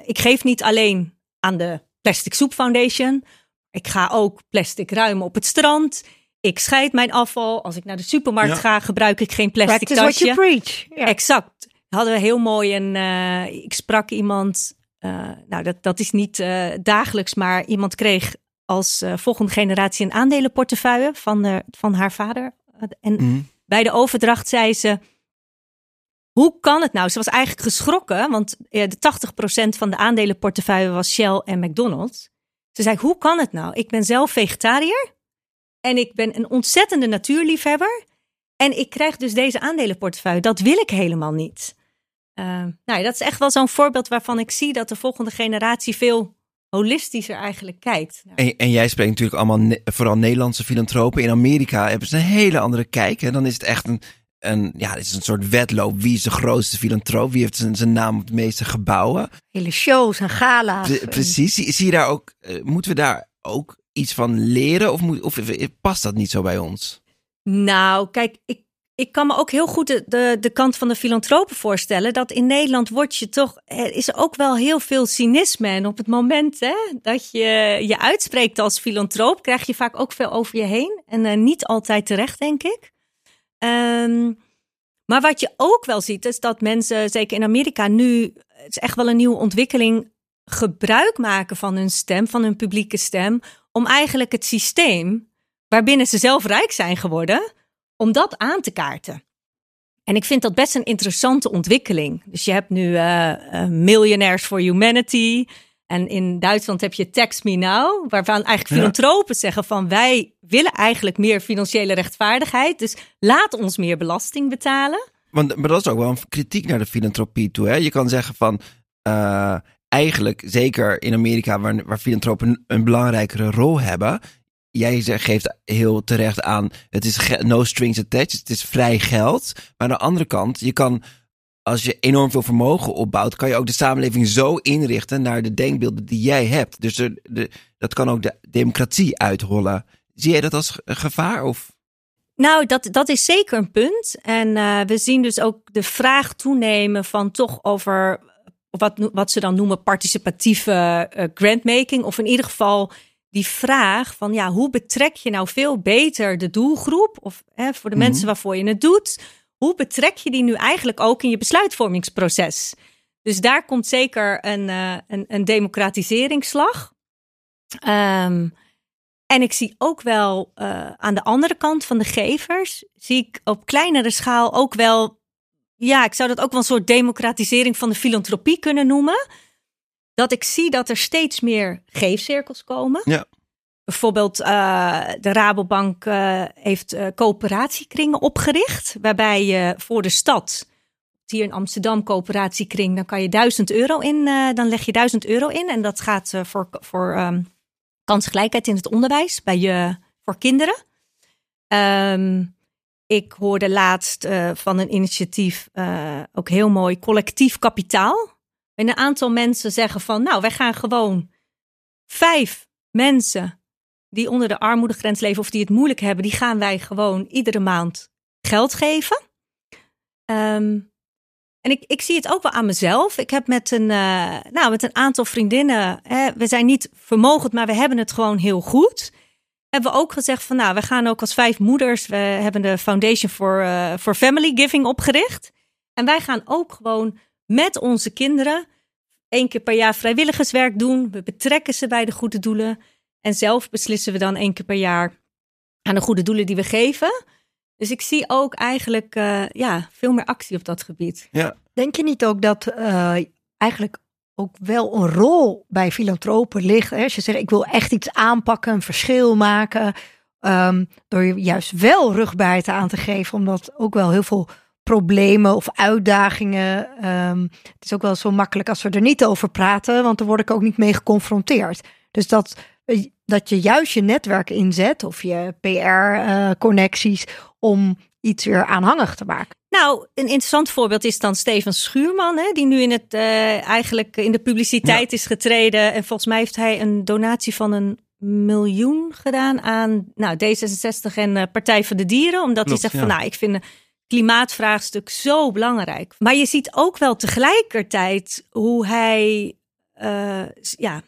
[SPEAKER 1] ik geef niet alleen aan de Plastic Soup Foundation. Ik ga ook plastic ruimen op het strand. Ik scheid mijn afval. Als ik naar de supermarkt
[SPEAKER 3] Ja.
[SPEAKER 1] ga, gebruik ik geen plastic
[SPEAKER 4] Practice what you
[SPEAKER 1] tasje.
[SPEAKER 4] preach. Ja.
[SPEAKER 1] Exact. Hadden we heel mooi een. eh, ik sprak iemand. eh, nou, dat, dat is niet eh, dagelijks, maar iemand kreeg als volgende generatie een aandelenportefeuille van, de, van haar vader. En
[SPEAKER 3] Mm.
[SPEAKER 1] bij de overdracht zei ze. Hoe kan het nou? Ze was eigenlijk geschrokken, want eh, de 80% van de aandelenportefeuille was Shell en McDonald's. Ze zei: Hoe kan het nou? Ik ben zelf vegetariër en ik ben een ontzettende natuurliefhebber. En ik krijg dus deze aandelenportefeuille. Dat wil ik helemaal niet. Eh, nou, dat is echt wel zo'n voorbeeld waarvan ik zie dat de volgende generatie veel holistischer eigenlijk kijkt.
[SPEAKER 3] En, en jij spreekt natuurlijk allemaal vooral Nederlandse filantropen. In Amerika hebben ze een hele andere kijk. En dan is het echt een, een, ja, het is een soort wedloop. Wie is de grootste filantroop? Wie heeft zijn, zijn naam op de meeste gebouwen?
[SPEAKER 4] Hele shows en gala's.
[SPEAKER 3] Pre- precies. Zie, zie je daar ook, eh, moeten we daar ook iets van leren? Of, moet, of past dat niet zo bij ons?
[SPEAKER 1] Nou, kijk, ik, ik kan me ook heel goed de, de, de kant van de filantropen voorstellen. Dat in Nederland wordt je toch, er is ook wel heel veel cynisme. En op het moment hè, dat je je uitspreekt als filantroop, krijg je vaak ook veel over je heen. En eh, niet altijd terecht, denk ik. Ehm, maar wat je ook wel ziet, is dat mensen, zeker in Amerika nu, het is echt wel een nieuwe ontwikkeling, gebruik maken van hun stem, van hun publieke stem, om eigenlijk het systeem waarbinnen ze zelf rijk zijn geworden, om dat aan te kaarten. En ik vind dat best een interessante ontwikkeling. Dus je hebt nu eh, eh, Millionaires for Humanity. En in Duitsland heb je Tax Me Now, waarvan eigenlijk
[SPEAKER 3] Ja.
[SPEAKER 1] filantropen zeggen van wij willen eigenlijk meer financiële rechtvaardigheid. Dus laat ons meer belasting betalen.
[SPEAKER 3] Want maar dat is ook wel een kritiek naar de filantropie toe. Hè? Je kan zeggen van, uh, eigenlijk, zeker in Amerika, waar, waar filantropen een, een belangrijkere rol hebben. Jij geeft heel terecht aan, het is no strings attached, het is vrij geld. Maar aan de andere kant, je kan, als je enorm veel vermogen opbouwt, kan je ook de samenleving zo inrichten naar de denkbeelden die jij hebt. Dus de, de, dat kan ook de democratie uithollen. Zie jij dat als gevaar? Of?
[SPEAKER 1] Nou, dat, dat is zeker een punt. En uh, we zien dus ook de vraag toenemen van toch over wat, wat ze dan noemen participatieve uh, grantmaking. Of in ieder geval die vraag van ja, hoe betrek je nou veel beter de doelgroep? Of hè, voor de
[SPEAKER 3] Mhm.
[SPEAKER 1] mensen waarvoor je het doet. Hoe betrek je die nu eigenlijk ook in je besluitvormingsproces? Dus daar komt zeker een, uh, een, democratiseringsslag. Um, en ik zie ook wel uh, aan de andere kant van de gevers, zie ik op kleinere schaal ook wel, ja, ik zou dat ook wel een soort democratisering van de filantropie kunnen noemen. Dat ik zie dat er steeds meer geefcirkels komen.
[SPEAKER 3] Ja.
[SPEAKER 1] Bijvoorbeeld uh, de Rabobank uh, heeft coöperatiekringen opgericht, waarbij je voor de stad, hier in Amsterdam coöperatiekring, dan kan je duizend euro in, dan leg je duizend euro in en dat gaat voor, voor um, kansgelijkheid in het onderwijs bij je, voor kinderen. Um, ik hoorde laatst van een initiatief, ook heel mooi, collectief kapitaal. En een aantal mensen zeggen van, nou, wij gaan gewoon vijf mensen die onder de armoedegrens leven of die het moeilijk hebben, die gaan wij gewoon iedere maand geld geven. Um, en ik, ik zie het ook wel aan mezelf. Ik heb met een, uh, nou, met een aantal vriendinnen, hè, we zijn niet vermogend, maar we hebben het gewoon heel goed. Hebben we ook gezegd van, nou, we gaan ook als vijf moeders, we hebben de Foundation for, for Family Giving opgericht. En wij gaan ook gewoon met onze kinderen één keer per jaar vrijwilligerswerk doen. We betrekken ze bij de goede doelen. En zelf beslissen we dan één keer per jaar aan de goede doelen die we geven. Dus ik zie ook eigenlijk uh, ja, veel meer actie op dat gebied.
[SPEAKER 3] Ja.
[SPEAKER 4] Denk je niet ook dat uh, eigenlijk ook wel een rol bij filantropen ligt? Hè? Als je zegt, ik wil echt iets aanpakken, een verschil maken. Um, door je juist wel rugbaarheid aan te geven, omdat ook wel heel veel problemen of uitdagingen. Um, het is ook wel zo makkelijk als we er niet over praten, want dan word ik ook niet mee geconfronteerd. Dus dat, dat je juist je netwerk inzet of je PR-connecties uh, om iets weer aanhangig te maken.
[SPEAKER 1] Nou, een interessant voorbeeld is dan Steven Schuurman, hè, die nu in het uh, eigenlijk in de publiciteit ja. is getreden. En volgens mij heeft hij een donatie van een miljoen gedaan aan nou, D66 en uh, Partij voor de Dieren. Omdat
[SPEAKER 3] Klopt,
[SPEAKER 1] hij zegt
[SPEAKER 3] ja.
[SPEAKER 1] van nou, ik vind klimaatvraagstuk zo belangrijk. Maar je ziet ook wel tegelijkertijd hoe hij, uh, ja,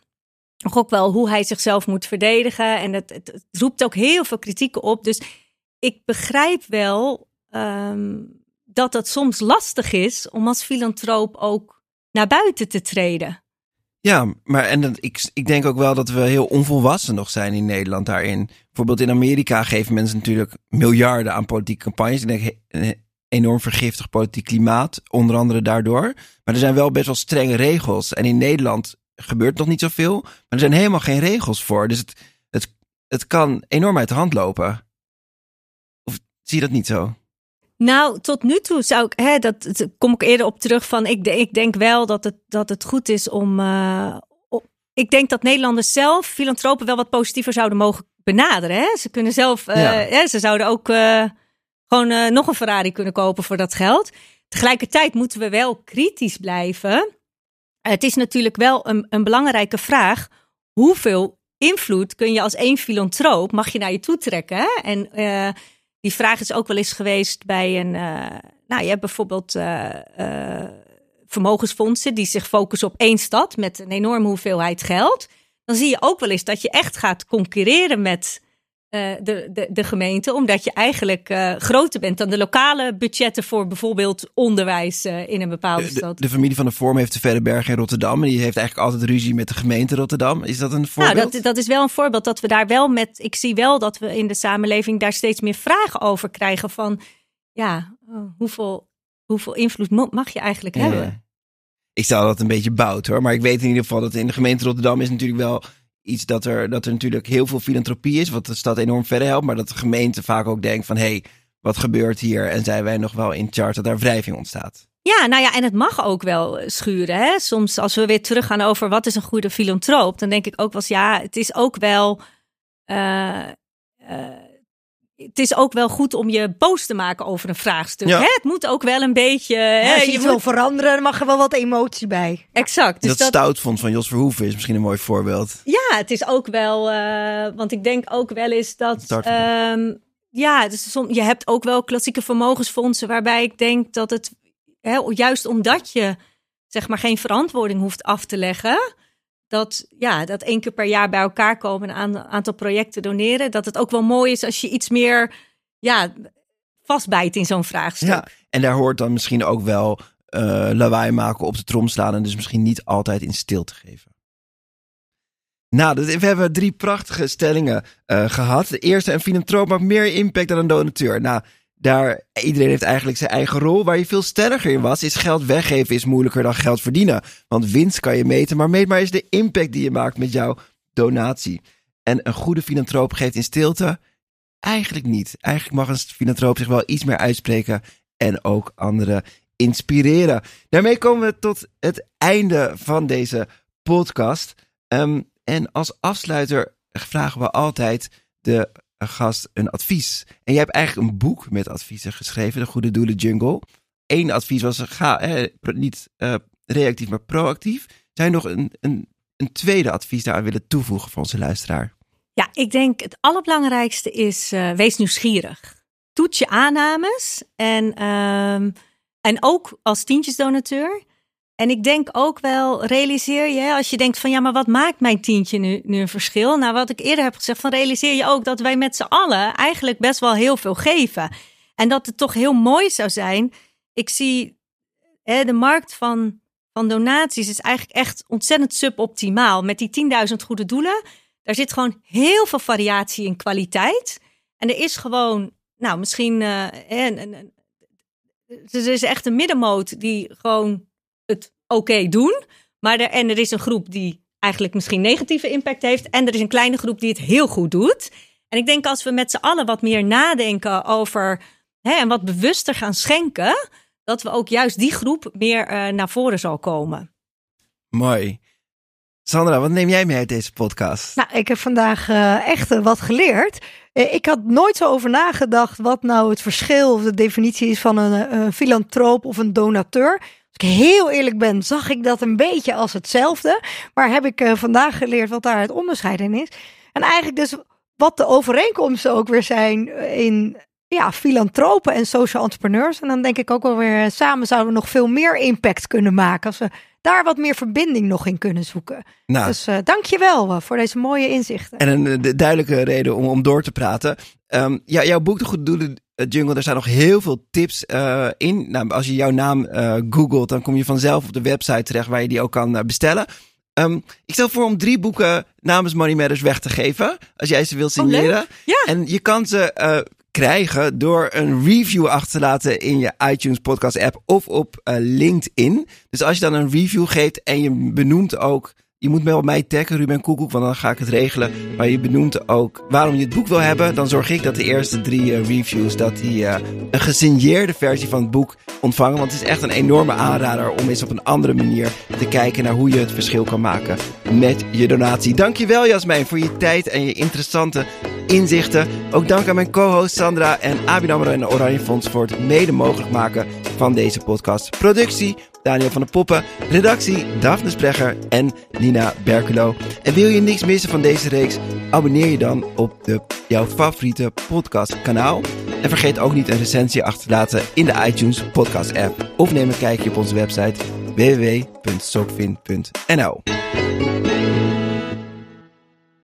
[SPEAKER 1] nog ook wel hoe hij zichzelf moet verdedigen. En het, het, roept ook heel veel kritieken op. Dus ik begrijp wel um, dat het soms lastig is om als filantroop ook naar buiten te treden.
[SPEAKER 3] Ja, maar en dat, ik, ik denk ook wel dat we heel onvolwassen nog zijn in Nederland daarin. Bijvoorbeeld in Amerika geven mensen natuurlijk miljarden aan politieke campagnes. Ik denk een enorm vergiftig politiek klimaat, onder andere daardoor. Maar er zijn wel best wel strenge regels. En in Nederland gebeurt nog niet zoveel, maar er zijn helemaal geen regels voor. Dus het, het, het kan enorm uit de hand lopen. Of zie je dat niet zo?
[SPEAKER 1] Nou, tot nu toe zou ik, hè, dat, dat kom ik eerder op terug van, ik, ik denk wel dat het, dat het goed is om, uh, op, ik denk dat Nederlanders zelf filantropen wel wat positiever zouden mogen benaderen. Hè? Ze kunnen zelf, uh, ja. hè, ze zouden ook uh, gewoon nog een Ferrari kunnen kopen voor dat geld. Tegelijkertijd moeten we wel kritisch blijven. Het is natuurlijk wel een, een belangrijke vraag. Hoeveel invloed kun je als één filantroop, mag je naar je toe trekken? En die vraag is ook wel eens geweest bij een. Uh, nou, hebt bijvoorbeeld uh, vermogensfondsen die zich focussen op één stad met een enorme hoeveelheid geld. Dan zie je ook wel eens dat je echt gaat concurreren met de, de, de gemeente, omdat je eigenlijk groter bent dan de lokale budgetten voor bijvoorbeeld onderwijs in een bepaalde
[SPEAKER 3] de,
[SPEAKER 1] stad.
[SPEAKER 3] De, familie van de Vorm heeft de Verderberg in Rotterdam en die heeft eigenlijk altijd ruzie met de gemeente Rotterdam. Is dat een voorbeeld?
[SPEAKER 1] Nou, dat, dat is wel een voorbeeld dat we daar wel met. Ik zie wel dat we in de samenleving daar steeds meer vragen over krijgen van, ja, hoeveel, hoeveel invloed mag je eigenlijk
[SPEAKER 3] ja.
[SPEAKER 1] hebben?
[SPEAKER 3] Ik stel dat een beetje bout hoor, maar ik weet in ieder geval dat in de gemeente Rotterdam is natuurlijk wel iets dat er, dat er natuurlijk heel veel filantropie is, wat de stad enorm verder helpt, maar dat de gemeente vaak ook denkt van, hé, hey, wat gebeurt hier? En zijn wij nog wel in charge dat daar wrijving ontstaat?
[SPEAKER 1] Ja, nou ja, en het mag ook wel eh, schuren. Hè? Soms als we weer teruggaan over wat is een goede filantroop, dan denk ik ook wel eens, ja, het is ook wel. Uh, uh, het is ook wel goed om je boos te maken over een vraagstuk.
[SPEAKER 3] Ja.
[SPEAKER 1] Hè? Het moet ook wel een beetje.
[SPEAKER 4] Ja, als je
[SPEAKER 1] moet-
[SPEAKER 4] wil veranderen, dan mag er wel wat emotie bij.
[SPEAKER 1] Exact. Dus
[SPEAKER 3] dat,
[SPEAKER 1] dat,
[SPEAKER 3] van Jos Verhoeven is misschien een mooi voorbeeld.
[SPEAKER 1] Ja, het is ook wel, eh, want ik denk ook wel eens dat.
[SPEAKER 3] Startpunt.
[SPEAKER 1] ehm, ja, dus som, je hebt ook wel klassieke vermogensfondsen waarbij ik denk dat het, hè, juist omdat je zeg maar geen verantwoording hoeft af te leggen, dat, ja, dat één keer per jaar bij elkaar komen en een aantal projecten doneren, dat het ook wel mooi is als je iets meer ja, vastbijt in zo'n vraagstuk.
[SPEAKER 3] Ja, en daar hoort dan misschien ook wel eh, lawaai maken, op de trom slaan en dus misschien niet altijd in stil te geven. Nou, dat- we hebben drie prachtige stellingen eh, gehad. De eerste, een filantroop maakt meer impact dan een donateur. Nou, daar, iedereen heeft eigenlijk zijn eigen rol. Waar je veel stelliger in was, is geld weggeven is moeilijker dan geld verdienen. Want winst kan je meten, maar meet maar eens de impact die je maakt met jouw donatie. En een goede filantroop geeft in stilte eigenlijk niet. Eigenlijk mag een filantroop zich wel iets meer uitspreken en ook anderen inspireren. Daarmee komen we tot het einde van deze podcast. Ehm, en als afsluiter vragen we altijd de gast een advies. En jij hebt eigenlijk een boek met adviezen geschreven, De Goede Doelen Jungle. Eén advies was, ga pro- niet eh, reactief, maar proactief. Zou je nog een, een, een tweede advies daaraan willen toevoegen voor onze luisteraar?
[SPEAKER 1] Ja, ik denk het allerbelangrijkste is eh, wees nieuwsgierig. Toets je aannames en, ehm, en ook als tientjesdonateur. En ik denk ook wel, realiseer je, als je denkt van ja, maar wat maakt mijn tientje nu, nu een verschil? Nou, wat ik eerder heb gezegd, van realiseer je ook dat wij met z'n allen eigenlijk best wel heel veel geven. En dat het toch heel mooi zou zijn. Ik zie hè, de markt van, van donaties is eigenlijk echt ontzettend suboptimaal. Met die 10.000 goede doelen. Daar zit gewoon heel veel variatie in kwaliteit. En er is gewoon, nou, misschien. een- er is echt een middenmoot die gewoon oké doen. Maar er, en er is een groep die eigenlijk misschien negatieve impact heeft. En er is een kleine groep die het heel goed doet. En ik denk als we met z'n allen wat meer nadenken over. Hè, en wat bewuster gaan schenken. Dat we ook juist die groep meer eh, naar voren zal komen.
[SPEAKER 3] Mooi. Sandra, wat neem jij mee uit deze podcast?
[SPEAKER 4] Nou, ik heb vandaag eh, echt eh, wat geleerd. Eh, ik had nooit zo over nagedacht wat nou het verschil of de definitie is van een, een filantroop of een donateur. Als ik heel eerlijk ben, zag ik dat een beetje als hetzelfde. Maar heb ik eh, vandaag geleerd wat daar het onderscheid in is. En eigenlijk dus wat de overeenkomsten ook weer zijn eh, in ja, filantropen en social entrepreneurs. En dan denk ik ook wel weer, eh, samen zouden we nog veel meer impact kunnen maken. Als we daar wat meer verbinding nog in kunnen zoeken.
[SPEAKER 3] Nou,
[SPEAKER 4] Dus eh dank je wel voor deze mooie inzichten.
[SPEAKER 3] En een de- duidelijke reden om, om door te praten. Ehm, ja, jouw boek De Goede Doelen eh, Jungle, daar staan nog heel veel tips eh, in. Nou, als je jouw naam eh, googelt, dan kom je vanzelf op de website terecht waar je die ook kan bestellen. Ehm, ik stel voor om drie boeken namens Money Matters weg te geven. Als jij ze wilt
[SPEAKER 1] Oh,
[SPEAKER 3] signeren.
[SPEAKER 1] Ja.
[SPEAKER 3] En je kan ze krijgen door een review achter te laten in je iTunes podcast app of op LinkedIn. Dus als je dan een review geeft en je benoemt ook, je moet wel mij taggen, Ruben Koekoek, want dan ga ik het regelen. Maar je benoemt ook waarom je het boek wil hebben. Dan zorg ik dat de eerste drie eh, reviews, dat die eh, een gesigneerde versie van het boek ontvangen. Want het is echt een enorme aanrader om eens op een andere manier te kijken naar hoe je het verschil kan maken met je donatie. Dankjewel Jasmijn voor je tijd en je interessante inzichten. Ook dank aan mijn co-host Sandra en Abin Amro en de Oranje Fonds voor het mede mogelijk maken van deze podcast. Productie Daniel van der Poppen, redactie Daphne Sprecher en Nina Berkelo. En wil je niks missen van deze reeks? Abonneer je dan op de, jouw favoriete podcastkanaal. En vergeet ook niet een recensie achter te laten in de iTunes podcast app. Of neem een kijkje op onze website www.sokvin.nl